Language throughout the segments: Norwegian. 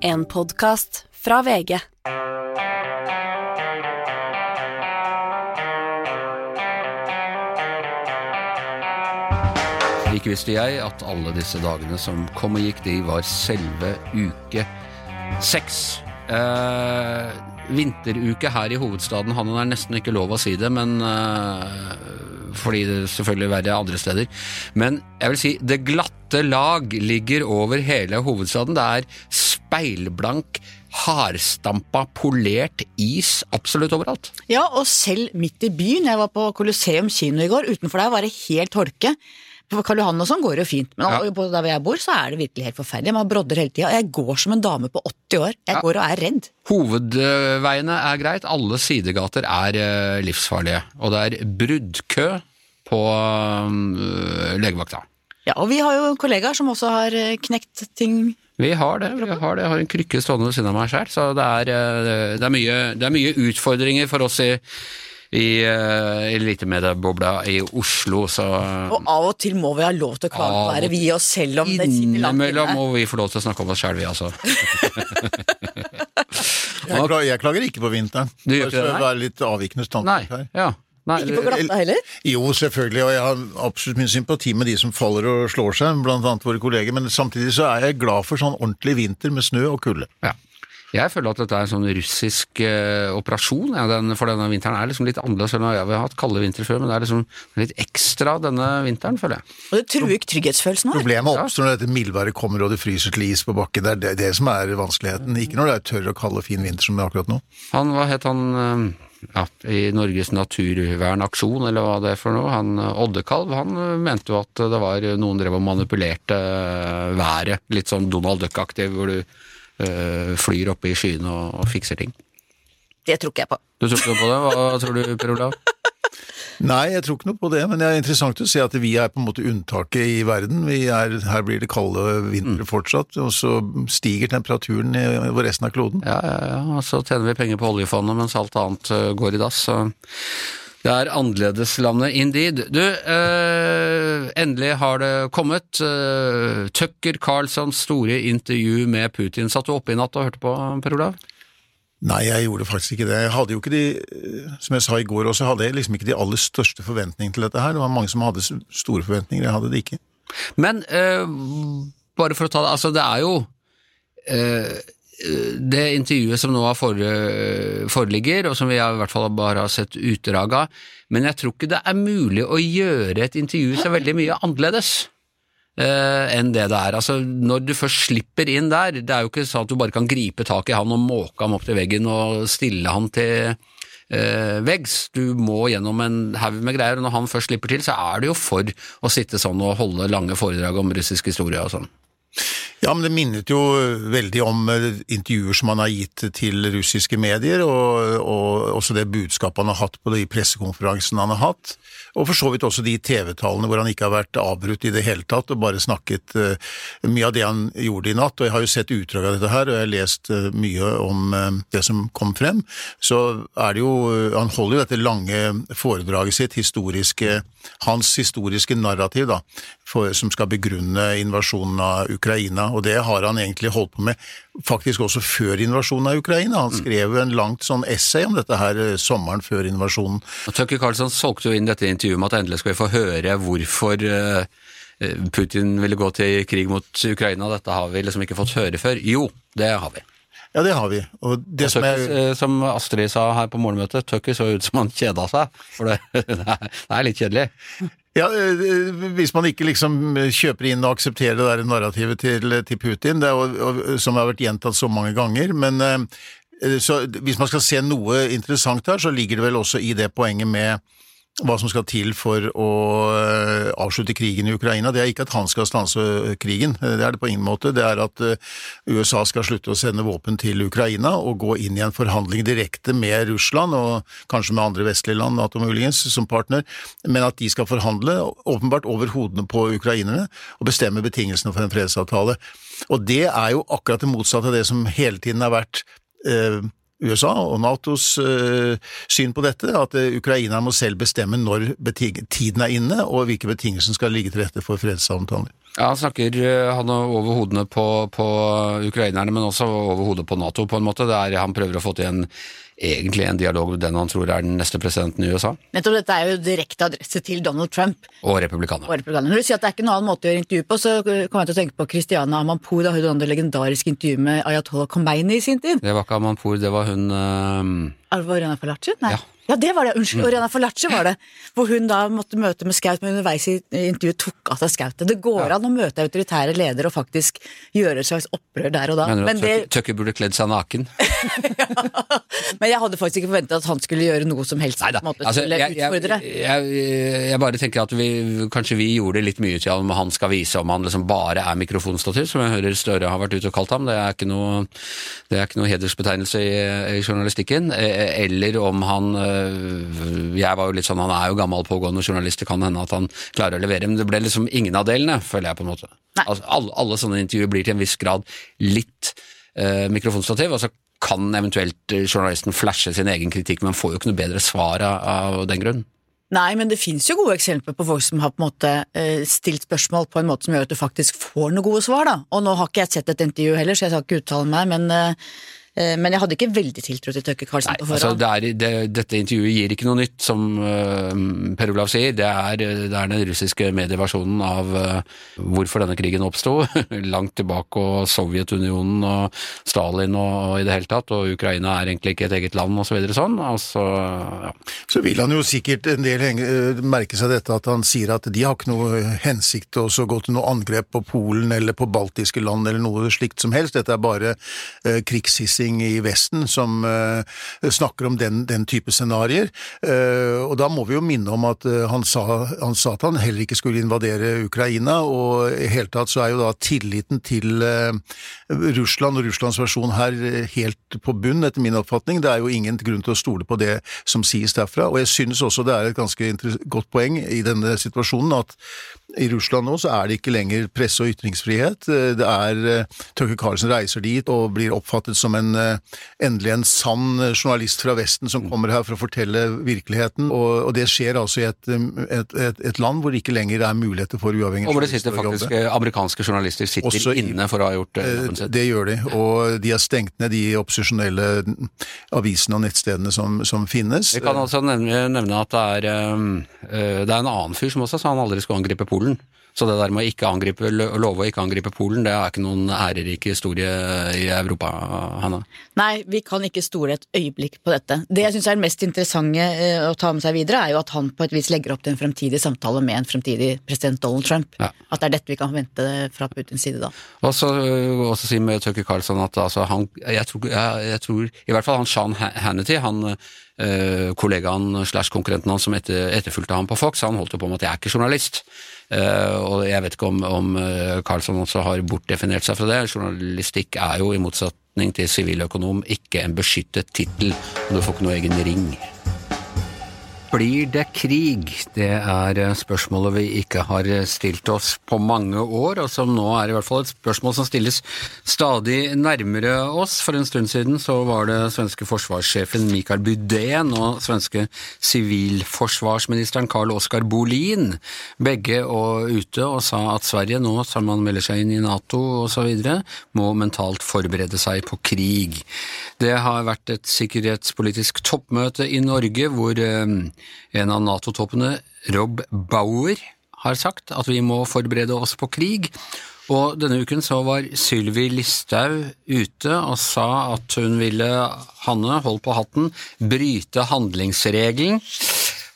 En podkast fra VG. Ikke visste jeg at alle disse dagene som kom og gikk, de var selve uke seks. Eh, vinteruke her i hovedstaden, han er nesten ikke lov å si det, men eh, fordi det selvfølgelig er verre andre steder. Men jeg vil si det glatte lag ligger over hele hovedstaden. Det er speilblank, hardstampa, polert is absolutt overalt. Ja, og selv midt i byen. Jeg var på Colosseum kino i går. Utenfor der var det helt tolke. På Karl Johan og sånn går det jo fint, men Ja. der jeg bor, så er det virkelig helt forferdelig. Man brodder hele tida. Jeg går som en dame på 80 år. Jeg Ja. går og er redd. Hovedveiene er greit, alle sidegater er eh, livsfarlige. Og det er bruddkø på eh, legevakta. Ja, og vi har jo kollegaer som også har eh, knekt ting. Vi har det. vi har det. Jeg har en krykke stående ved siden av meg sjøl, så det er, eh, det, er mye, det er mye utfordringer for oss i, i uh, elitemediebobla i Oslo, så Og av og til må vi ha lov til å Av vi oss selv om det sitter langt innimellom må vi få lov til å snakke om oss sjøl, vi altså. Jeg, klager, jeg klager ikke på vinteren. Du gjør ikke det, nei? være litt avvikende Nei. standpunkt her. Ja. Nei, Ikke på glatta heller. Jo, selvfølgelig, og jeg har absolutt min sympati med de som faller og slår seg, blant annet våre kolleger, men samtidig så er jeg glad for sånn ordentlig vinter med snø og kulde. Ja. Jeg føler at dette er en sånn russisk eh, operasjon ja, den, for denne vinteren. er liksom litt annerledes. selv om Jeg har hatt kalde vintre før, men det er liksom litt ekstra denne vinteren, føler jeg. Og det truer ikke trygghetsfølelsen her. Problemet oppstår når dette mildværet kommer og det fryser til is på bakken. Det er det, det som er vanskeligheten. Ikke når det er tørr og kald og fin vinter som det er akkurat nå. Han, hva het han eh, ja, i Norges naturvernaksjon, eller hva det er for noe? Han eh, Oddekalv, han eh, mente jo at det var noen drev og manipulerte eh, været. Litt sånn Donald Duck-aktig, hvor du øh, flyr oppe i skyene og, og fikser ting. Det tror ikke jeg på. Du tror ikke på det? Hva tror du, Per Olav? Nei, jeg tror ikke noe på det, men det er interessant å se at vi er på en måte unntaket i verden. Vi er, her blir det kalde vintre fortsatt, og så stiger temperaturen i over resten av kloden. Ja, ja, ja, og så tjener vi penger på oljefondet mens alt annet eh, går i dass. Så det er annerledeslandet indeed. Du, eh, endelig har det kommet. Eh, Tucker Carlsons store intervju med Putin. Satt du oppe i natt og hørte på, Per Olav? Nei, jeg gjorde faktisk ikke det. Jeg hadde jo ikke de, eh, som jeg sa i går også, hadde jeg liksom ikke de aller største forventningene til dette her. Det var mange som hadde store forventninger, jeg hadde det ikke. Men øh, bare for å ta det, altså det er jo øh, det intervjuet som nå foreligger, og som vi i hvert fall bare har sett utdrag av, men jeg tror ikke det er mulig å gjøre et intervju så veldig mye annerledes. Eh, enn det det er. Altså, når du først slipper inn der, det er jo ikke sånn at du bare kan gripe tak i han og måke ham opp til veggen og stille han til eh, veggs. Du må gjennom en haug med greier, og når han først slipper til, så er det jo for å sitte sånn og holde lange foredrag om russisk historie og sånn. Ja, men det minnet jo veldig om eh, intervjuer som han har gitt til russiske medier, og, og også det budskapet han har hatt på de pressekonferansene han har hatt, og for så vidt også de TV-talene hvor han ikke har vært avbrutt i det hele tatt, og bare snakket uh, mye av det han gjorde i natt. Og jeg har jo sett utdrag av dette her, og jeg har lest uh, mye om uh, det som kom frem. Så er det jo Han holder jo dette lange foredraget sitt, historiske hans historiske narrativ, da, for, som skal begrunne invasjonen av Ukraina, og det har han egentlig holdt på med faktisk også før invasjonen av Ukraina. Han skrev jo en langt sånn essay om dette her eh, sommeren før invasjonen. Og Tucker Carlsson solgte jo inn dette intervjuet med at endelig skal vi få høre hvorfor eh, Putin ville gå til krig mot Ukraina. Dette har vi liksom ikke fått høre før. Jo, det har vi. Ja, det har vi. Og det Og som er eh, som Astrid sa her på morgenmøtet, Tucker så ut som han kjeda seg. For det, det er litt kjedelig. Ja, eh, Hvis man ikke liksom kjøper inn og aksepterer det der narrativet til, til Putin, det er, jo- som har vært gjentatt så mange ganger, men eh, så hvis man skal se noe interessant her, så ligger det vel også i det poenget med hva som skal til for å eh, avslutte krigen i Ukraina. Det er ikke at han skal stanse eh, krigen, det er det på ingen måte. Det er at eh, USA skal slutte å sende våpen til Ukraina og gå inn i en forhandling direkte med Russland, og kanskje med andre vestlige land, NATO muligens, som partner, men at de skal forhandle åpenbart over hodene på ukrainerne og bestemme betingelsene for en fredsavtale. Og det er jo akkurat det motsatte av det som hele tiden har vært eh, USA og Natos eh, syn på dette, at eh, Ukraina må selv bestemme når tiden er inne og hvilke betingelser som skal ligge til rette for fredssamtaler. Ja, Han snakker eh, han er over hodene på, på ukrainerne, men også over hodet på Nato, på en måte. Det er, han prøver å få til en, egentlig en dialog med den han tror er den neste presidenten i USA, Nettopp dette er jo direkte adresse til Donald Trump. og republikanerne. Republikaner. Når du sier at det er ikke noen annen måte å gjøre intervju på, så kommer jeg til å tenke på Christiana Amanpour, da hun hadde det legendariske intervjuet med Ayatollah Khomeini i sin tid. Det var ikke Amanpour, det var hun eh, Alvorena Falachi? Nei. Ja. Ja. det var det. Unnskyld, Oriana Falace var det. Hvor hun da måtte møte med Skaut, men underveis i intervjuet tok av seg skautet. Det går an å møte autoritære ledere og faktisk gjøre et slags opprør der og da. Mener du Men, at det, Tucker burde kledd seg naken? men jeg hadde faktisk ikke forventet at han skulle gjøre noe som helst. Neida, måte, altså, jeg, jeg, jeg, jeg bare tenker at vi, kanskje vi gjorde litt mye til om han skal vise om han liksom bare er mikrofonstativ, som jeg hører Støre har vært ute og kalt ham. Det er ikke noe, det er ikke noe hedersbetegnelse i, i journalistikken. Eh, Eller om han øh, Jeg var jo litt sånn, han er jo gammel pågående journalist, det kan hende at han klarer å levere, men det ble liksom ingen av delene, føler jeg på en måte. Altså, alle, alle sånne intervjuer blir til en viss grad litt eh, mikrofonstativ, og så kan eventuelt eh, journalisten flashe sin egen kritikk, men får jo ikke noe bedre svar av, den grunn. Nei, men det fins jo gode eksempler på folk som har på en måte eh, stilt spørsmål på en måte som gjør at du faktisk får noen gode svar, da. Og nå har ikke jeg sett et intervju heller, så jeg skal ikke uttale meg, men, eh, eh, men jeg hadde ikke veldig tiltro til Tøkke Karlsen Nei, på altså forhånd. det er, det, Dette intervjuet gir ikke noe nytt, som uh, Per Olav sier. Det er, det er den russiske medieversjonen av uh, hvorfor denne krigen oppsto. Langt tilbake, og Sovjetunionen og Stalin og, og i det hele tatt. Og Ukraina er egentlig ikke et eget land, osv. Så videre sånn. Altså, ja. Så vil han jo sikkert en del henge, eh, merke seg dette at han sier at de har ikke noe hensikt til å gå til noe angrep på Polen eller på baltiske land eller noe slikt som helst. Dette er bare uh, krigshissing i Vesten som eh, snakker om den, den type scenarioer. Eh, og da må vi jo minne om at eh, han, sa, han sa at han heller ikke skulle invadere Ukraina, og i hele tatt så er jo da tilliten til Russland og Russlands versjon her helt på bunn, etter min oppfatning. Det er jo ingen grunn til å stole på det som sies derfra. Og jeg synes også det er et ganske godt poeng i denne situasjonen at i Russland nå så er det ikke lenger presse- og ytringsfrihet. Eh, Det er Tøkke-Carlsen reiser dit og blir oppfattet som en eh, endelig en sann eh, journalist fra Vesten som kommer her for å fortelle virkeligheten. Og, og det skjer altså i et, eh, et, et, et land hvor det ikke lenger er muligheter for uavhengige Og hvor det sitter faktisk eh, amerikanske journalister sitter Også inne for å ha gjort eh, Eh, jobben sin. Det gjør de, og de har stengt ned de opposisjonelle avisene og nettstedene som, som finnes. Vi kan altså nevne, nevne at det er, eh, det er en annen fyr som også sa han aldri skulle angripe Polen. Så det der med å ikke angripe, love å ikke angripe Polen, det er ikke noen ærerik historie i Europa, Hanna. Nei, vi kan ikke stole et øyeblikk på dette. Det jeg syns er det mest interessante eh, å ta med seg videre, er jo at han på et vis legger opp til en fremtidig samtale med en fremtidig president Donald Trump. Ja. At det er dette vi kan forvente fra Putins side da. Og så øh, også si med Tucker Carlson at altså, han, jeg, tror, jeg, jeg tror I hvert fall han Sean Hannity, han øh, kollegaen slash konkurrenten hans som etter, etterfulgte ham på Fox, han holdt jo på med at jeg er ikke journalist. Eh, og jeg vet ikke om, om Carlsson også har bortdefinert seg fra det. Journalistikk er jo i motsetning til siviløkonom ikke en beskyttet tittel, du får ikke noe egen ring. Blir det krig? Det er eh, spørsmålet vi ikke har eh, stilt oss på mange år, og som nå er i hvert fall et spørsmål som stilles stadig nærmere oss. For en stund siden så var det svenske forsvarssjefen Mikael Budén og svenske sivilforsvarsministeren Karl Oskar Bolin begge og ute og sa at Sverige nå, som man melder seg inn i Nato osv., må mentalt forberede seg på krig. Det har vært et sikkerhetspolitisk toppmøte i Norge hvor eh, en av Nato-toppene, Rob Bauer, har sagt at vi må forberede oss på krig. Og denne uken så var Sylvi Listhaug ute og sa at hun ville, Hanne, hold på hatten, bryte handlingsregelen.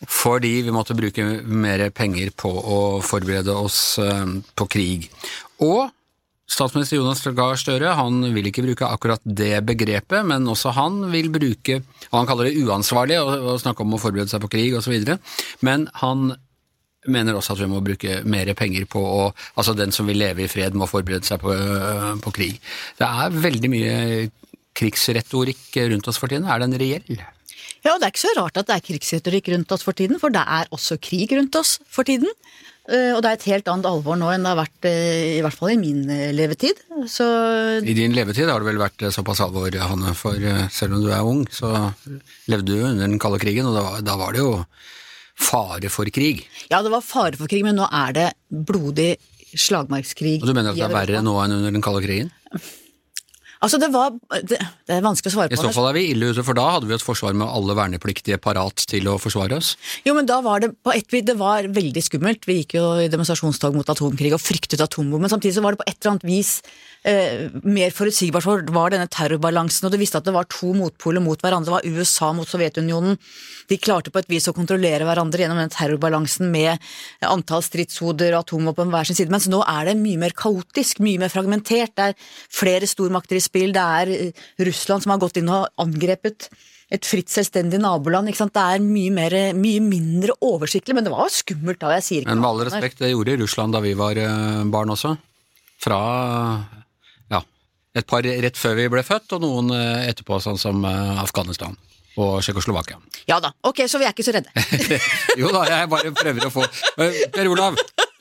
Fordi vi måtte bruke mer penger på å forberede oss eh, på krig. Og Statsminister Jonas Gahr Støre han vil ikke bruke akkurat det begrepet, men også han vil bruke og Han kaller det uansvarlig å, snakke om å forberede seg på krig osv., men han mener også at vi må bruke mer penger på å Altså den som vil leve i fred, må forberede seg på, øh, på krig. Det er veldig mye krigsretorikk rundt oss for tiden. Er den reell? Ja, og det er ikke så rart at det er krigsretorikk rundt oss for tiden, for det er også krig rundt oss for tiden. Eh, Og det er et helt annet alvor nå enn det har vært, eh, i hvert fall i min eh, levetid. Så I din levetid har det vel vært såpass alvor, Hanne, for selv om du er ung, så levde du under den kalde krigen, og da var, da var det jo fare for krig. ja, det var fare for krig, men nå er det blodig slagmarkskrig. Og du mener at det er verre nå enn under den kalde krigen? Altså, det var Det, det er vanskelig å svare på. I så fall er vi ille ute, for da hadde vi et forsvar med alle vernepliktige parat til å forsvare oss. Jo, men da var det på et vis Det var veldig skummelt. Vi gikk jo i demonstrasjonstog mot atomkrig og fryktet atombomben. Samtidig så var det på et eller annet vis eh, mer forutsigbart for var denne terrorbalansen, og du visste at det var to motpoler mot hverandre. Det var USA mot Sovjetunionen. De klarte på et vis å kontrollere hverandre gjennom den terrorbalansen med antall stridshoder og atomvåpen på hver sin side. Mens nå er det mye mer kaotisk, mye mer fragmentert. Det er flere stormakter i spill. Det er eh, Russland som har gått inn og angrepet et fritt, selvstendig naboland. ikke sant? Det er mye, mer, mye mindre oversiktlig, men det var jo skummelt da. jeg sier ikke Men med all respekt, det gjorde Russland da vi var eh, barn også. Fra ja, et par rett før vi ble født, og noen eh, etterpå, sånn som Afghanistan og Tsjekkoslovakia. Ja da, ok, så vi er ikke så redde. jo da, jeg bare prøver å få Per Olav,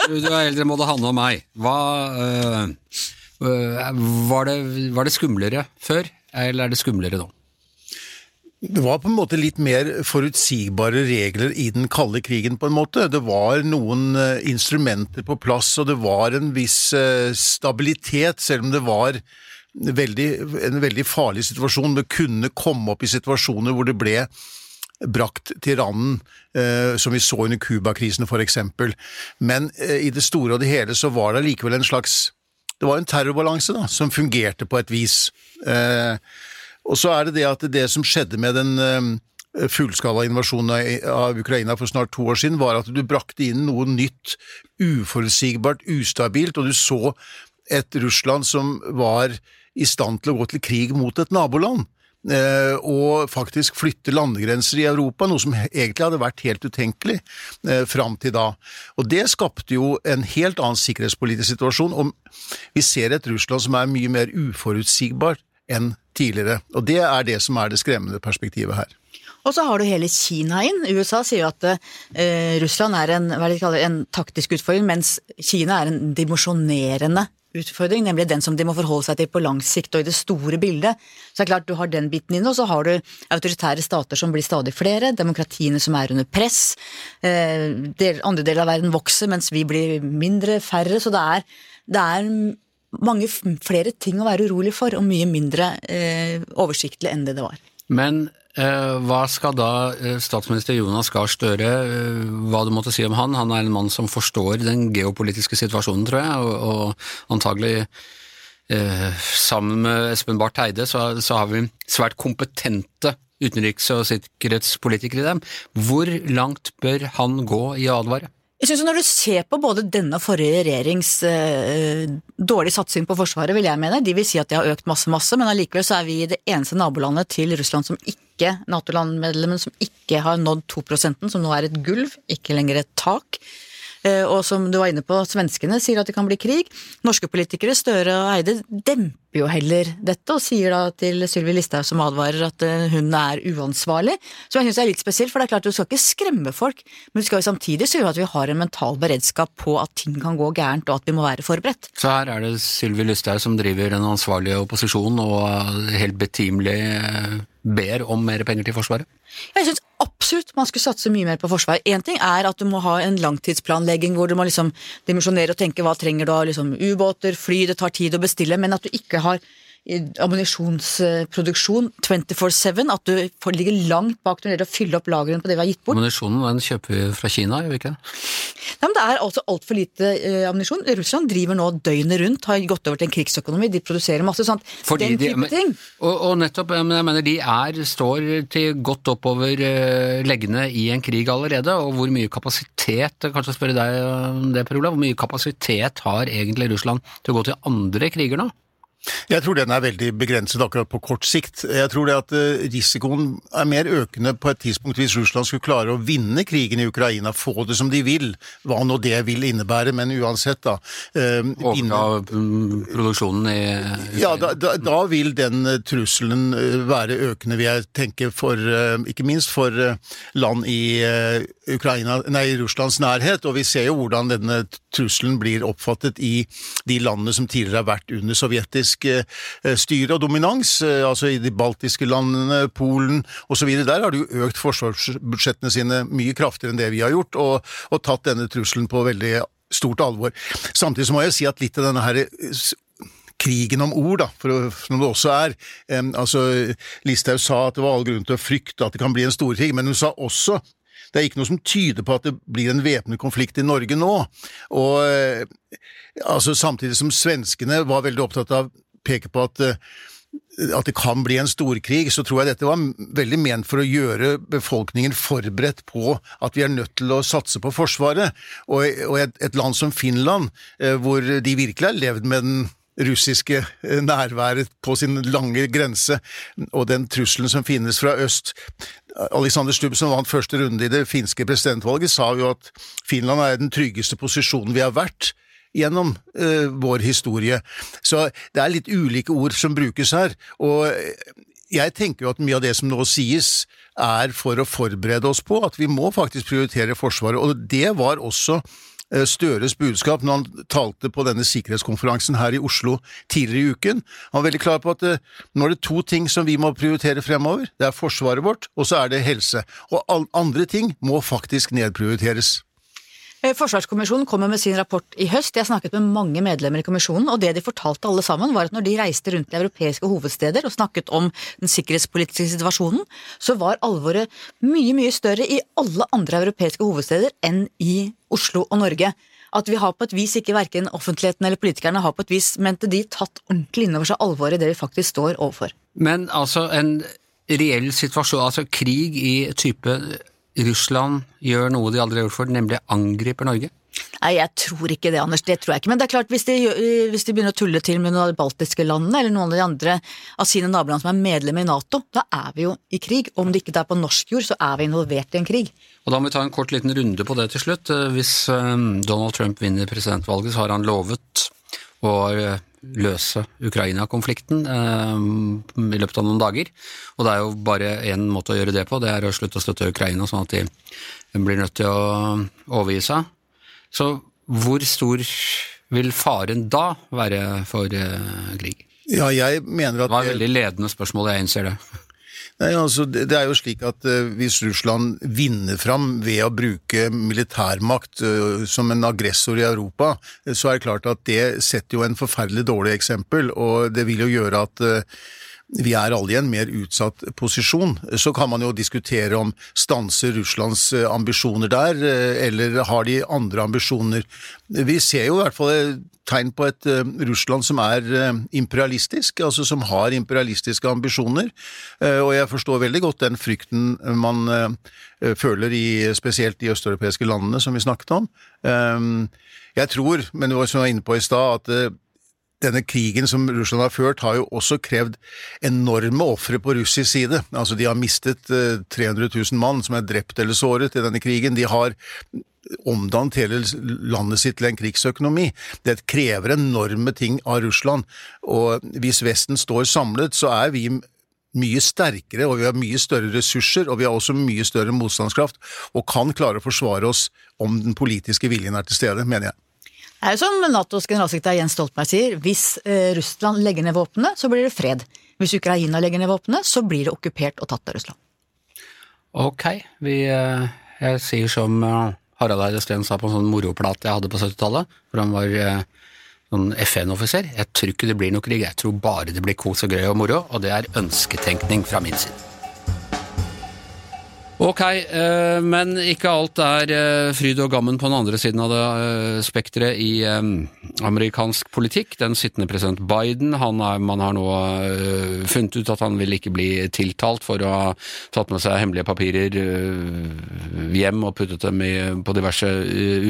du er eldre, må det handle om meg. Hva eh, var, det, var det skumlere før, eller er det skumlere nå? Det var på en måte litt mer forutsigbare regler i den kalde krigen, på en måte. Det var noen eh, instrumenter på plass, og det var en viss eh, stabilitet, selv om det var veldig, en veldig farlig situasjon. Det kunne komme opp i situasjoner hvor det ble brakt til randen, eh, som vi så under Cuba-krisen f.eks. Men eh, i det store og det hele så var det likevel en slags Det var en terrorbalanse da, som fungerte på et vis. Eh, og så er det det at det som skjedde med den eh, fullskala invasjonen av- Ukraina for snart to år siden, var at du brakte inn noe nytt, uforutsigbart, ustabilt, og du så et Russland som var i stand til å gå til krig mot et naboland. Eh, Og faktisk flytte landegrenser i Europa, noe som egentlig hadde vært helt utenkelig eh, fram til da. Og det skapte jo en helt annen sikkerhetspolitisk situasjon, og vi ser et Russland som er mye mer uforutsigbart enn tidligere. Og det er det som er det skremmende perspektivet her. Og så har du hele Kina inn. USA sier jo at eh, Russland er en, hva de kaller, en taktisk utfordring, mens Kina er en dimensjonerende utfordring, nemlig den som de må forholde seg til på lang sikt og i det store bildet. Så det er klart du har den biten inne, og så har du autoritære stater som blir stadig flere, demokratiene som er under press, eh, andre deler av verden vokser mens vi blir mindre, færre, så det er, det er mange flere ting å være urolig for, og mye mindre eh, oversiktlig enn det det var. Men hva skal da eh, statsminister Jonas Gahr Støre, eh, hva du måtte si om han? Han er en mann som forstår den geopolitiske situasjonen, tror jeg, og, antagelig eh, sammen med Espen Barth Eide så, så har vi svært kompetente utenriks- og sikkerhetspolitikere i dem. Hvor langt bør han gå i å advare? Jeg synes Når du ser på både denne og forrige regjerings eh, dårlige satsing på Forsvaret, vil jeg mene, de vil si at de har økt masse, masse, men allikevel så er vi det eneste nabolandet til Russland som ikke, Nato-landmedlemmen som ikke har nådd 2% som nå er et gulv, ikke lenger et tak. Eh, Og som du var inne på, svenskene sier at det kan bli krig. Norske politikere, Støre og Eide, demper jo heller dette, og sier da til Sylvi Listhaug som advarer at eh, hun er uansvarlig. Som jeg syns er litt spesielt, for det er klart du skal ikke skremme folk, men du skal jo samtidig sørge at vi har en mental beredskap på at ting kan gå gærent, og at vi må være forberedt. Så her er det Sylvi Listhaug som driver den ansvarlige opposisjonen og eh, helt betimelig ber om mer penger til Forsvaret? Jeg syns absolutt man skulle satse mye mer på forsvar. Én ting er at du må ha en langtidsplanlegging hvor du må liksom dimensjonere og tenke hva trenger du av liksom, ubåter, fly, det tar tid å bestille, men at du ikke har ammunisjonsproduksjon 24-7, at du ligger langt bak når det gjelder å fylle opp lagrene på det vi har gitt bort. Ammunisjonen den kjøper vi fra Kina, gjør vi ikke det? Nei, men det er altså altfor lite eh, ammunisjon. Russland driver nå døgnet rundt, har gått over til en krigsøkonomi, de produserer masse sånt. Fordi Den de- type men- ting. Og, og nettopp, jeg mener- jeg mener de er, står til godt oppover eh, leggene i en krig allerede, og hvor mye kapasitet, kanskje spørre deg om det, Per Olav, hvor mye kapasitet har egentlig Russland til å gå til andre kriger nå? Jeg tror den er veldig begrenset akkurat på kort sikt. Jeg tror det at eh, risikoen er mer økende på et tidspunkt hvis Russland skulle klare å vinne krigen i Ukraina, få det som de vil, hva nå det vil innebære, men uansett, da. eh, vinne- Overta mm, produksjonen i Ja, da, da, da vil den eh, trusselen være økende, vil jeg tenke, for, ikke minst for land i Ukraina, nei, Russlands nærhet. Og vi ser jo hvordan denne trusselen blir oppfattet i de landene som tidligere har vært under sovjetisk eh, styre og dominans, eh, altså i de baltiske landene, Polen osv. Der har de jo økt forsvarsbudsjettene sine mye kraftigere enn det vi har gjort, og, og tatt denne trusselen på veldig stort alvor. Samtidig så må jeg si at litt av denne her krigen om ord, da, for som det også er. Um, altså, Listhaug sa at det var all grunn til å frykte at det kan bli en storkrig, men hun sa også det er ikke noe som tyder på at det blir en væpnet konflikt i Norge nå. Og uh, altså, Samtidig som svenskene var veldig opptatt av å peke på at uh, at det kan bli en storkrig, så tror jeg dette var veldig ment for å gjøre befolkningen forberedt på at vi er nødt til å satse på Forsvaret. Og, et, et land som Finland, hvor de virkelig har levd med den russiske eh, nærværet på sin lange grense, og den trusselen som finnes fra øst. Alexander Stubb, som vant første runde i det finske presidentvalget, sa jo at Finland er den tryggeste posisjonen vi har vært gjennom uh, vår historie. Så det er litt ulike ord som brukes her. Og jeg tenker jo at mye av det som nå sies, er for å forberede oss på at vi må faktisk prioritere Forsvaret. Og det var også Støres budskap når han talte på denne sikkerhetskonferansen her i Oslo tidligere i uken. Han var veldig klar på at eh, nå er det to ting som vi må prioritere fremover. Det er forsvaret vårt, og så er det helse. Og andre ting må faktisk nedprioriteres. Eh, Forsvarskommisjonen kommer med sin rapport i høst. Jeg snakket med mange medlemmer i kommisjonen, og det de fortalte alle sammen, var at når de reiste rundt i europeiske hovedsteder og snakket om den sikkerhetspolitiske situasjonen, så var alvoret mye, mye større i alle andre europeiske hovedsteder enn i Oslo og Norge. At vi har på et vis ikke verken offentligheten eller politikerne har på et vis, mente de, tatt ordentlig inn over seg alvoret i det vi faktisk står overfor. Men altså en reell situasjon, altså krig i type Russland gjør noe de aldri har gjort før, nemlig angriper Norge? Nei, jeg tror ikke det, Anders. Det tror jeg ikke. Men det er klart, hvis de, hvis de begynner å tulle til med noen av de baltiske landene, eller noen av de andre av sine naboland som er medlemmer i Nato, da er vi jo i krig. Om det ikke er på norsk jord, så er vi involvert i en krig. Og Da må vi ta en kort liten runde på det til slutt. Hvis eh, Donald Trump vinner presidentvalget, så har han lovet eh, løse Ukraina-konflikten eh, i løpet av noen dager. Og det er jo bare én måte å gjøre det på, det er å slutte å støtte Ukraina, sånn at de blir nødt til å overgi seg. Så hvor stor vil faren da være for eh, krig? Ja, jeg mener at... Det var et veldig ledende spørsmål, jeg innser det. Nei, altså, Det er jo slik at uh, hvis Russland vinner fram ved å bruke militærmakt uh, som en aggressor i Europa, uh, så er det klart at det setter jo en forferdelig dårlig eksempel, og det vil jo gjøre at vi er alle i en mer utsatt posisjon. Så kan man jo diskutere om stanser Russlands ambisjoner der, eller har de andre ambisjoner. Vi ser jo i hvert fall tegn på et uh, Russland som er imperialistisk, altså som har imperialistiske ambisjoner. Og jeg forstår veldig godt den frykten man føler i spesielt de østeuropeiske landene som vi snakket om. jeg tror, men det var som jeg var inne på i stad, at denne krigen som Russland har ført, har jo også krevd enorme ofre på russisk side. Altså, de har mistet 300 000 mann som er drept eller såret i denne krigen. De har omdannet hele landet sitt til en krigsøkonomi. Det krever enorme ting av Russland, og hvis Vesten står samlet, så er vi mye sterkere, og vi har mye større ressurser, og vi har også mye større motstandskraft, og kan klare å forsvare oss om den politiske viljen er til stede, mener jeg. Det er jo som Natos generalsekretær Jens Stoltenberg sier, hvis eh, Russland legger ned våpnene, så blir det fred. Hvis Ukraina legger ned våpnene, så blir det okkupert og tatt av Russland. Ok, vi, eh, jeg sier som eh, Harald Eide Steen sa på en sånn moroplate jeg hadde på 70-tallet, hvor han var eh, sånn FN-offiser. Jeg tror ikke det blir noe krig, jeg tror bare det blir kos og gøy og moro, og det er ønsketenkning fra min side. Ok, eh, men ikke alt er eh, fryd og gammen på den andre siden av det eh, spekteret i amerikansk politikk. Den sittende president Biden, er, man har nå funnet ut at han vil ikke bli tiltalt for å ha tatt med seg hemmelige papirer hjem og puttet dem på diverse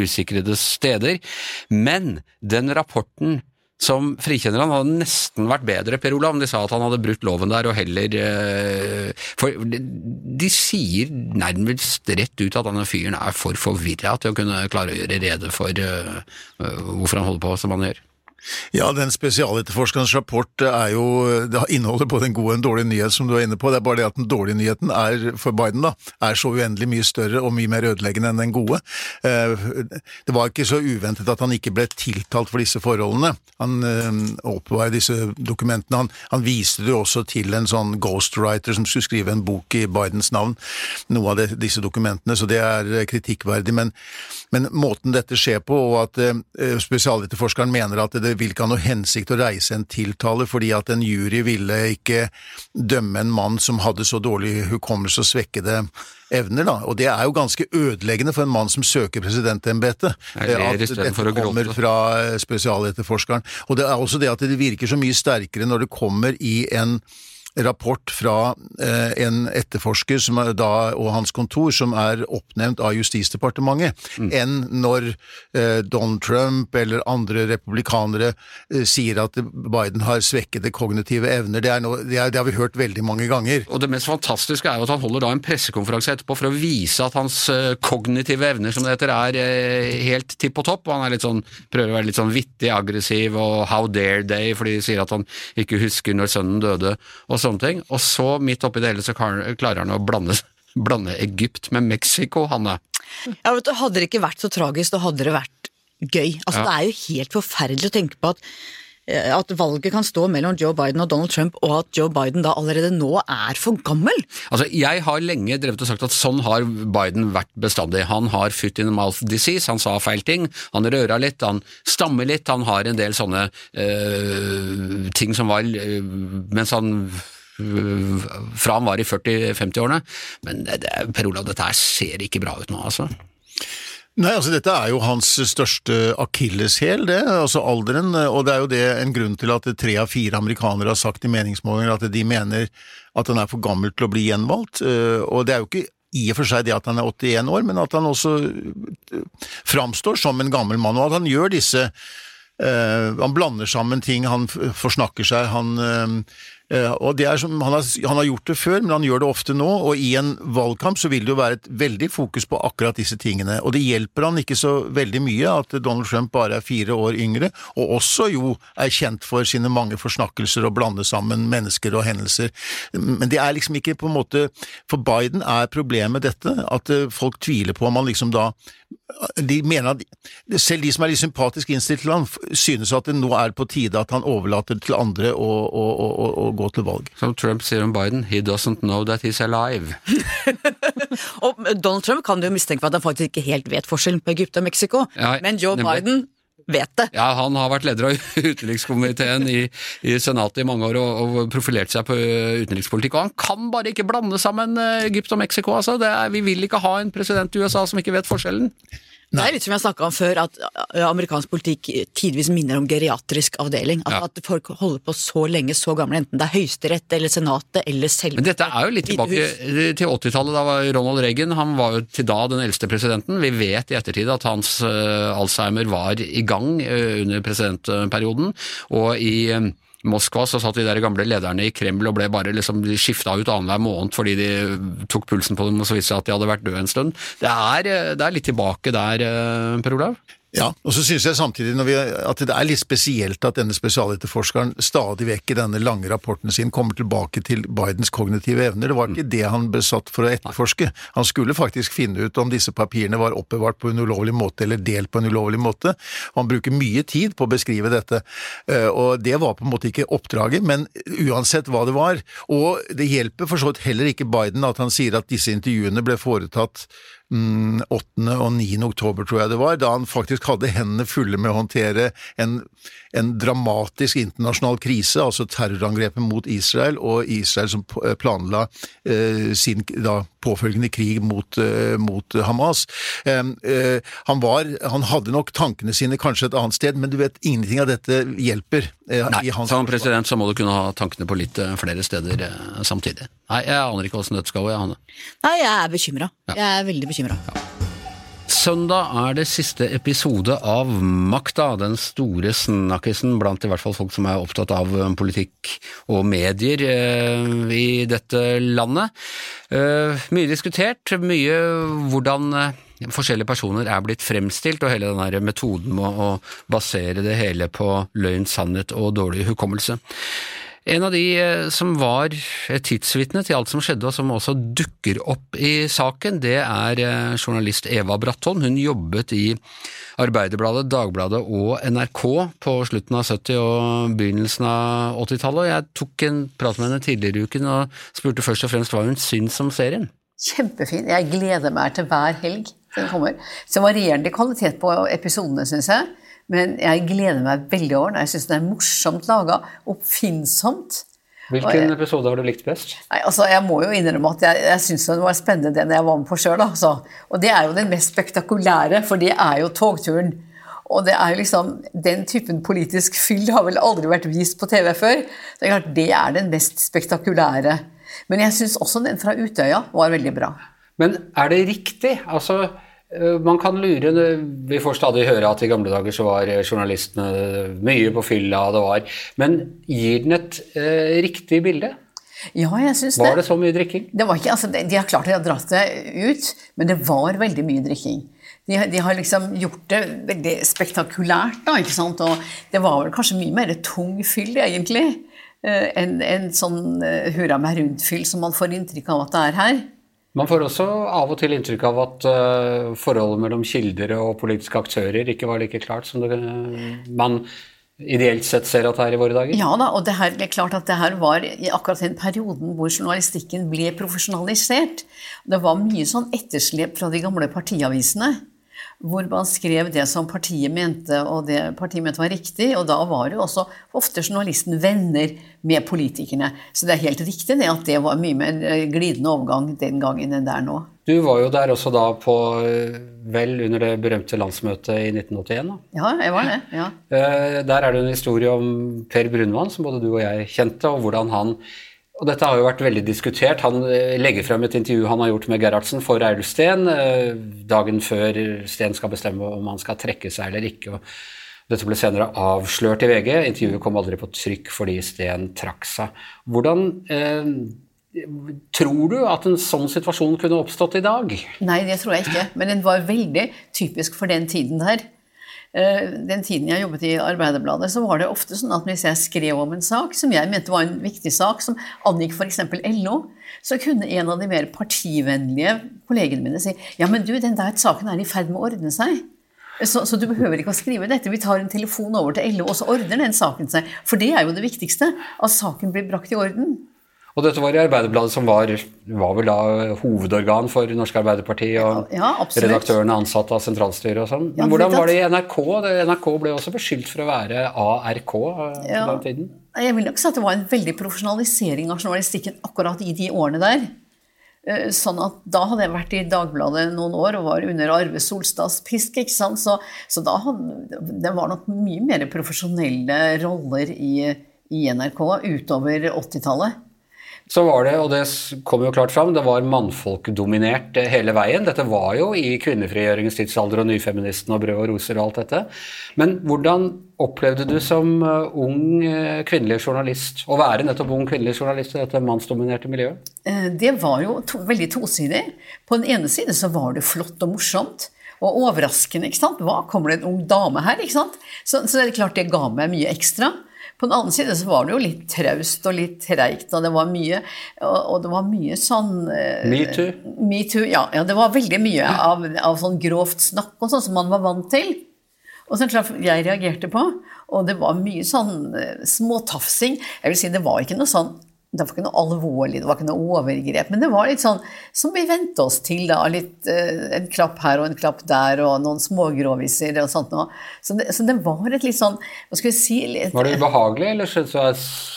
usikrede steder. Men den rapporten som frikjenner han hadde nesten vært bedre, Per Olav, om de sa at han hadde brutt loven der og heller eh, For de sier nærmest rett ut at denne fyren er for forvirra til å kunne klare å gjøre rede for uh, hvorfor han holder på som han gjør. Ja, den spesialetterforskerens rapport er jo, det inneholder både en god og en dårlig nyhet, som du er inne på. Det er bare det at den dårlige nyheten er, for Biden da, er så uendelig mye større og mye mer ødeleggende enn den gode. Eh, det var ikke så uventet at han ikke ble tiltalt for disse forholdene. Han eh, oppbevarer disse dokumentene. Han, han viste det også til en sånn ghostwriter som skulle skrive en bok i Bidens navn, noe av det, disse dokumentene, så det er kritikkverdig. Men, men måten dette skjer på, og at spesialetterforskeren mener at det det vil ikke ha noe hensikt å reise en tiltale, fordi at en jury ville ikke dømme en mann som hadde så dårlig hukommelse og svekkede evner, da. Og det er jo ganske ødeleggende for en mann som søker presidentembetet, at dette kommer fra eh, spesialetterforskeren. Og det er også det at det virker så mye sterkere når det kommer i en rapport fra eh, en etterforsker da, og hans kontor som er oppnevnt av Justisdepartementet, mm. enn når eh, Donald Trump eller andre republikanere eh, sier at Biden har svekkede kognitive evner. Det, noe, det, er, det, har vi hørt veldig mange ganger. Og Det mest fantastiske er jo at han holder da en pressekonferanse etterpå for å vise at hans kognitive evner, som det heter, er helt tipp på topp. og Han er litt sånn, prøver å være litt sånn vittig, aggressiv og how dare they, fordi de sier at han ikke husker når sønnen døde. og sånne ting. Og så, midt oppi det hele, så klarer han å blande, blande Egypt med Mexico, Hanne. Ja, vet du, Hadde det ikke vært så tragisk, da hadde det vært gøy. Altså, ja. Det er jo helt forferdelig å tenke på at at valget kan stå mellom Joe Biden og Donald Trump, og at Joe Biden da allerede nå er for gammel. Altså, Jeg har lenge drevet og sagt at sånn har Biden vært bestandig. Han har foot in the mouth disease, han sa feil ting, han røra litt, han stammer litt, han har en del sånne øh, ting som var øh, Mens han fra han var i 40-50-årene. Men det, Per Olav, dette her ser ikke bra ut nå, altså. Nei, altså Dette er jo hans største akilleshæl, det. altså alderen. Og det er jo det en grunn til at tre av fire amerikanere har sagt i meningsmålinger at de mener at han er for gammel til å bli gjenvalgt. Eh, og det er jo ikke i og for seg det at han er 81 år, men at han også eh, framstår som en gammel mann, og at han gjør disse Uh, han blander sammen ting, han forsnakker seg, han Eh, og det er som, han har, han, har, gjort det før, men han gjør det ofte nå, og i en valgkamp så vil det jo være et veldig fokus på akkurat disse tingene. Og det hjelper han ikke så veldig mye at Donald Trump bare er fire år yngre, og også jo er kjent for sine mange forsnakkelser og blande sammen mennesker og hendelser. Men det er liksom ikke på en måte For Biden er problemet dette, at eh, folk tviler på om han liksom da de mener at selv de som er litt sympatisk innstilt til ham, synes at det nå er på tide at han overlater til andre å, å, å, å gå til valg. Som Trump sier om Biden, he doesn't know that he's alive. og Donald Trump kan du jo mistenke for at han faktisk ikke helt vet forskjellen på Egypt og Mexico, ja, men Joe nemlig. Biden vet det. Ja, han har vært leder av utenrikskomiteen i, i Senatet i mange år og, og, profilert seg på utenrikspolitikk. Og han kan bare ikke blande sammen eh, Egypt og Mexico, altså. Er, vi vil ikke ha en president i USA som ikke vet forskjellen. Nei. Det er litt som jeg snakka om før, at amerikansk politikk tidvis minner om geriatrisk avdeling. At, ja. At folk holder på så lenge, så gamle, enten det er Høyesterett eller Senatet eller selv... Men dette er jo litt tilbake til 80-tallet. Da var Ronald Reagan han var jo til da den eldste presidenten. Vi vet i ettertid at hans uh, Alzheimer var i gang uh, under presidentperioden. og i uh, Moskva så satt de der gamle lederne i Kreml og ble bare liksom skifta ut annenhver måned fordi de tok pulsen på dem og så viste seg at de hadde vært døde en stund. Det er, det er litt tilbake der, eh, Per Olav? Ja, og så synes jeg samtidig vi, at det er litt spesielt at denne spesialetterforskeren stadig vekk i denne lange rapporten sin kommer tilbake til Bidens kognitive evner. Det var ikke det han ble satt for å etterforske. Han skulle faktisk finne ut om disse papirene var oppbevart på en ulovlig måte eller delt på en ulovlig måte. Han bruker mye tid på å beskrive dette, eh, og det var på en måte ikke oppdraget, men uansett hva det var. Og det hjelper for så vidt heller ikke Biden at han sier at disse intervjuene ble foretatt 8. Mm, og 9. oktober, tror jeg det var, da han faktisk hadde hendene fulle med å håndtere en, en dramatisk internasjonal krise, altså terrorangrepet mot Israel, og Israel som planla eh, sin da, påfølgende krig mot, eh, mot Hamas. Eh, eh, han, var, han hadde nok tankene sine kanskje et annet sted, men du vet, ingenting av dette hjelper. Eh, Nei, som president så må du kunne ha tankene på litt eh, flere steder samtidig. Nei, jeg aner ikke åssen dette skal gå, jeg. Nei, jeg er bekymra. Ja. Jeg er veldig bekymra. Ja. Søndag er det siste episode av Makta, den store snakkisen blant i hvert fall folk som er opptatt av eh, politikk og medier eh, i dette landet. Eh, mye diskutert, mye hvordan forskjellige personer er blitt fremstilt, og hele den metoden med å basere det hele på løgn, sannhet og dårlig hukommelse. En av de eh, som var tidsvitne til alt som skjedde, og som også dukker opp i saken, det er eh, journalist Eva Bratton. Hun jobbet i Arbeiderbladet, Dagbladet og NRK på slutten av 70- og begynnelsen av 80-tallet, jeg tok en prat med henne tidligere i uken og spurte først og fremst hva hun syns om serien. Kjempefin. Jeg gleder meg til hver helg den kommer. Så varierende kvalitet på episodene, syns jeg. Men jeg gleder meg veldig over den. Jeg syns den er morsomt laga, oppfinnsomt. Hvilken episode har du likt best? Nei, altså, Jeg må jo innrømme at jeg, jeg syns den var spennende den jeg var med på sjøl. Altså. Og det er jo den mest spektakulære, for det er jo togturen. Og det er jo liksom, Den typen politisk fyll har vel aldri vært vist på TV før. Det er klart, det er den mest spektakulære. Men jeg syns også den fra Utøya var veldig bra. Men er det riktig? Altså, Eh, man kan lure Vi får stadig høre at i gamle dager så var journalistene mye på fylla, det var Men gir den et eh, riktig bilde? Ja, jeg syns det. Var det så mye drikking? Det var ikke, altså, de har klart å dratt det ut, men det var veldig mye drikking. De, de, har liksom gjort det veldig spektakulært, da, ikke sant. Og det var vel kanskje mye mer tung fyll, egentlig, eh, enn en sånn hurra meg rundt-fyll som man får inntrykk av at det er her. Man får også av og til inntrykk av at uh, forholdet mellom kilder og politiske aktører ikke var like klart som det, man ideelt sett ser at det er i våre dager? Ja da, og det, her, det er klart at det her var i akkurat den perioden hvor journalistikken ble profesjonalisert. Det var mye sånn etterslep fra de gamle partiavisene hvor man skrev det som partiet mente, og det partiet mente var riktig. Og da var jo også ofte journalisten venner med politikerne. Så det er helt riktig det at det var mye mer glidende overgang den gangen enn det er nå. Du var jo der også da på vel under det berømte landsmøtet i 1981? da? Ja, jeg var det. ja. Eh, der er det en historie om Per Brunvann, som både du og jeg kjente, og hvordan han og dette har jo vært veldig diskutert. Han eh, legger frem et intervju han har gjort med Gerhardsen for Eilf Steen eh, dagen før Steen skal bestemme om han skal trekke seg eller ikke. og dette ble senere avslørt i VG. Intervjuet kom aldri på trykk fordi Steen trakk seg. Hvordan eh, tror du at en sånn situasjon kunne oppstått i dag? Nei, det tror jeg ikke. Men den var veldig typisk for den tiden der. Eh, den tiden jeg jobbet i Arbeiderbladet, så var det ofte sånn at hvis jeg skrev om en sak som jeg mente var en viktig sak, som angikk f.eks. LO, så kunne en av de mer partivennlige kollegene mine si ja, men du, den der saken er i ferd med å ordne seg. Så, så, du behøver ikke å skrive dette. Vi tar en telefon over til LO, og så ordner den saken seg. For det er jo det viktigste. At saken blir brakt i orden. Og dette var i Arbeiderbladet, som var, var vel da hovedorgan for Norsk Arbeiderparti, og ja, redaktørene ansatte av sentralstyret og sånn. Men ja, hvordan var det i NRK? NRK ble også beskyldt for å være ARK eh, ja, på den tiden. Jeg vil nok si at det var en veldig profesjonalisering av journalistikken akkurat i de årene der. Eh, sånn at Da hadde jeg vært i Dagbladet noen år og var under Arve Solstads pisk. ikke sant? Så, så da hadde, det var nok mye mer profesjonelle roller i, i NRK utover 80-tallet. Så var det, og det kom jo klart fram, det var mannfolkdominert eh, hele veien. Dette var jo i kvinnefrigjøringens tidsalder og nyfeministen og brød og roser og alt dette. Men hvordan opplevde du som eh, ung eh, kvinnelig journalist å være nettopp ung kvinnelig journalist i dette mannsdominerte miljøet? Det var jo to, veldig tosidig. På den ene side så var det flott og morsomt. Og overraskende. ikke sant? Hva, kommer det en ung dame her? ikke sant? Så, så det er klart det ga meg mye ekstra. På den annen side så var det jo litt traust og litt treigt, og det var mye Og, det var mye sånn uh, Metoo? Metoo, ja, ja. Det var veldig mye av, av sånn grovt snakk og sånn som man var vant til. Og så klart jeg reagerte på, og det var mye sånn uh, småtafsing. Jeg vil si det var ikke noe sånn det var ikke noe alvorlig, det var ikke noe overgrep. Men det var litt sånn som vi vente oss til. da, litt, eh, En klapp her og en klapp der, og noen smågroviser og sånt noe. Så det, så det var et litt sånn hva skal vi si litt, Var det ubehagelig, eller syntes du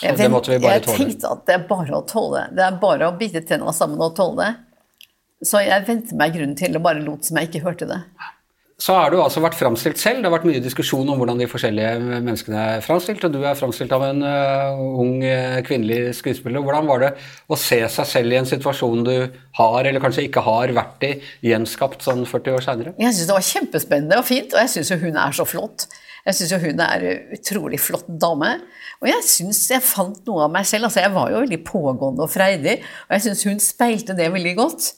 at det måtte vi bare tåle? Jeg tenkte at det er bare å tåle. Det er bare å bite tennene sammen og tåle det. Så jeg vendte meg grunnen til og bare lot som jeg ikke hørte det så har du altså vært framstilt selv. Det har vært mye diskusjon om hvordan de forskjellige menneskene er framstilt, og du er framstilt av en uh, ung uh, kvinnelig skuespiller. Hvordan var det å se seg selv i en situasjon du har, eller kanskje ikke har, vært i, gjenskapt sånn 40 år seinere? Jeg syns det var kjempespennende og fint, og jeg syns jo hun er så flott. Jeg syns jo hun er en utrolig flott dame. Og jeg syns jeg fant noe av meg selv. Altså, jeg var jo veldig pågående og freidig, og jeg syns hun speilte det veldig godt.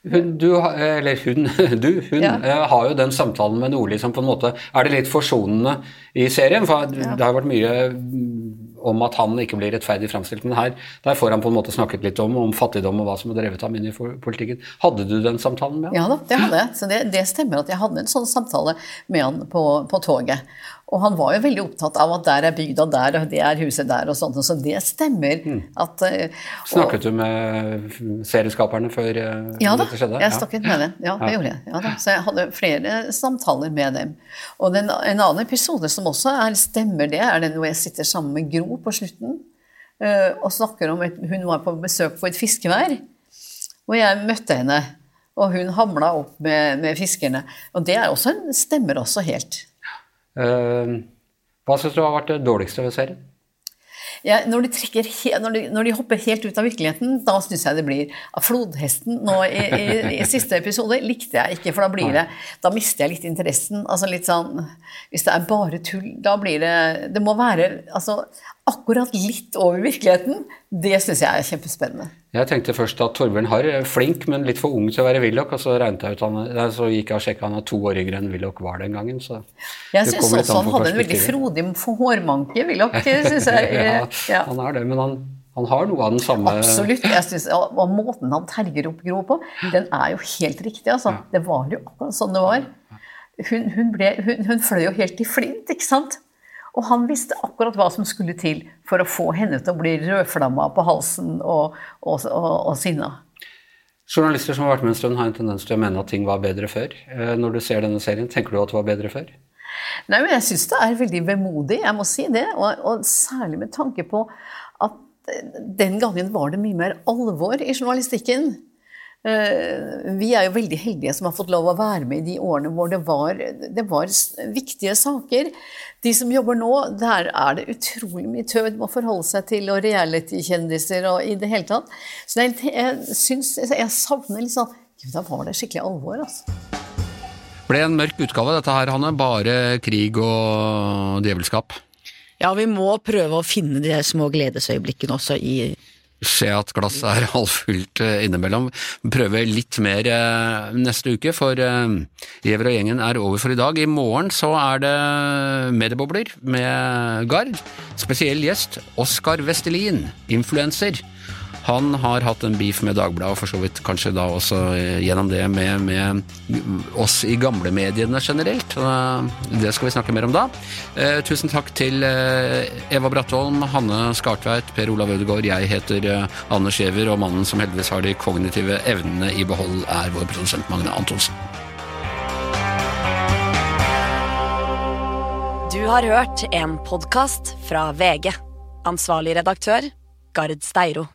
Hun, du, har- eller hun, du, hun Ja. eh, har jo den samtalen med Nordli som på en måte Er det litt forsonende i serien? For det har vært mye mm, om at han ikke blir rettferdig framstilt, men her der får han på en måte snakket litt om, om fattigdom og hva som har drevet ham inn i politikken. Hadde du den samtalen med ham? Ja da, det hadde jeg. Så det, det stemmer at jeg hadde en sånn samtale med han på, på toget. Og han var jo veldig opptatt av at der er bygda der, og det er huset der, og sånt. Så det stemmer. at... eh, og- Snakket du med serieskaperne før eh, Ja da, dette skjedde? jeg snakket med dem. Ja, det gjorde jeg. Ja, da. Så jeg hadde flere samtaler med dem. Og den, en annen episode som også er, stemmer, det er den hvor jeg sitter sammen med Gro på slutten. eh, og snakker om et, Hun var på besøk på et fiskevær, og jeg møtte henne. Og hun hamla opp med, med fiskerne. Og det er også, en- stemmer også helt. Eh, hva syns du har vært det dårligste ved serien? Ja, når, de trekker når, de, når de hopper helt ut av virkeligheten, da syns jeg det blir Flodhesten nå i, i, i siste episode likte jeg ikke, for da blir det Da mister jeg litt interessen. Altså litt sånn Hvis det er bare tull, da blir det Det må være altså akkurat litt over virkeligheten. Det syns jeg er kjempespennende. Jeg tenkte først at Torbjørn Harr er flink, men litt for ung til å være Willoch, og så ut så gikk jeg og sjekka han er to år yngre enn Willoch var den gangen. Så Jeg syns også han hadde en veldig frodig hårmanke, Willoch, ja, Ja. han er det, men han, han har noe av den samme Absolutt. Jeg synes, og måten han terger opp Gro på, den er jo helt riktig. Altså. Det var jo akkurat sånn det var. Hun, hun, ble, hun, hun fløy jo helt i flint, ikke sant? Og han visste akkurat hva som skulle til for å få henne til å bli rødflamma på halsen og, og, og, og sinna. Journalister som har vært med en stund, har en tendens til å mene at ting var bedre før. Eh, Når du ser denne serien, tenker du at det var bedre før? Nei, men jeg syns det er veldig vemodig, jeg må si det. Og, og særlig med tanke på at eh, den gangen var det mye mer alvor i journalistikken. Eh, Vi er jo veldig heldige som har fått lov å være med i de årene hvor det var, det var viktige saker. De som jobber nå, der er det utrolig mye tøv med å forholde seg til, og reality-kjendiser og i det hele tatt. Så jeg, jeg syns Jeg savner litt sånn Gud, da var det skikkelig alvor, altså. Ble en mørk utgave dette her, Hanne. Bare krig og djevelskap. Ja, vi må prøve å finne de små gledesøyeblikkene også i Se at glasset er halvfullt eh, innimellom. Prøve litt mer eh, neste uke, for Gjever Giæver og gjengen er over for i dag. I morgen så er det mediebobler med Gard. Spesiell gjest Oskar Vestelin, influenser. Han har hatt en beef med Dagbladet, og for så vidt kanskje da også eh, gjennom det med, med oss i gamlemediene generelt. Det skal vi snakke mer om da. Eh, tusen takk til eh, Eva Brattholm, Hanne Skartveit, Per Olav Ødegaard. Jeg heter Anders Skjever, og mannen som heldigvis har de kognitive evnene i behold, er vår produsent Magne Antonsen. Du har hørt en podkast fra VG. Ansvarlig redaktør, Gard Steiro.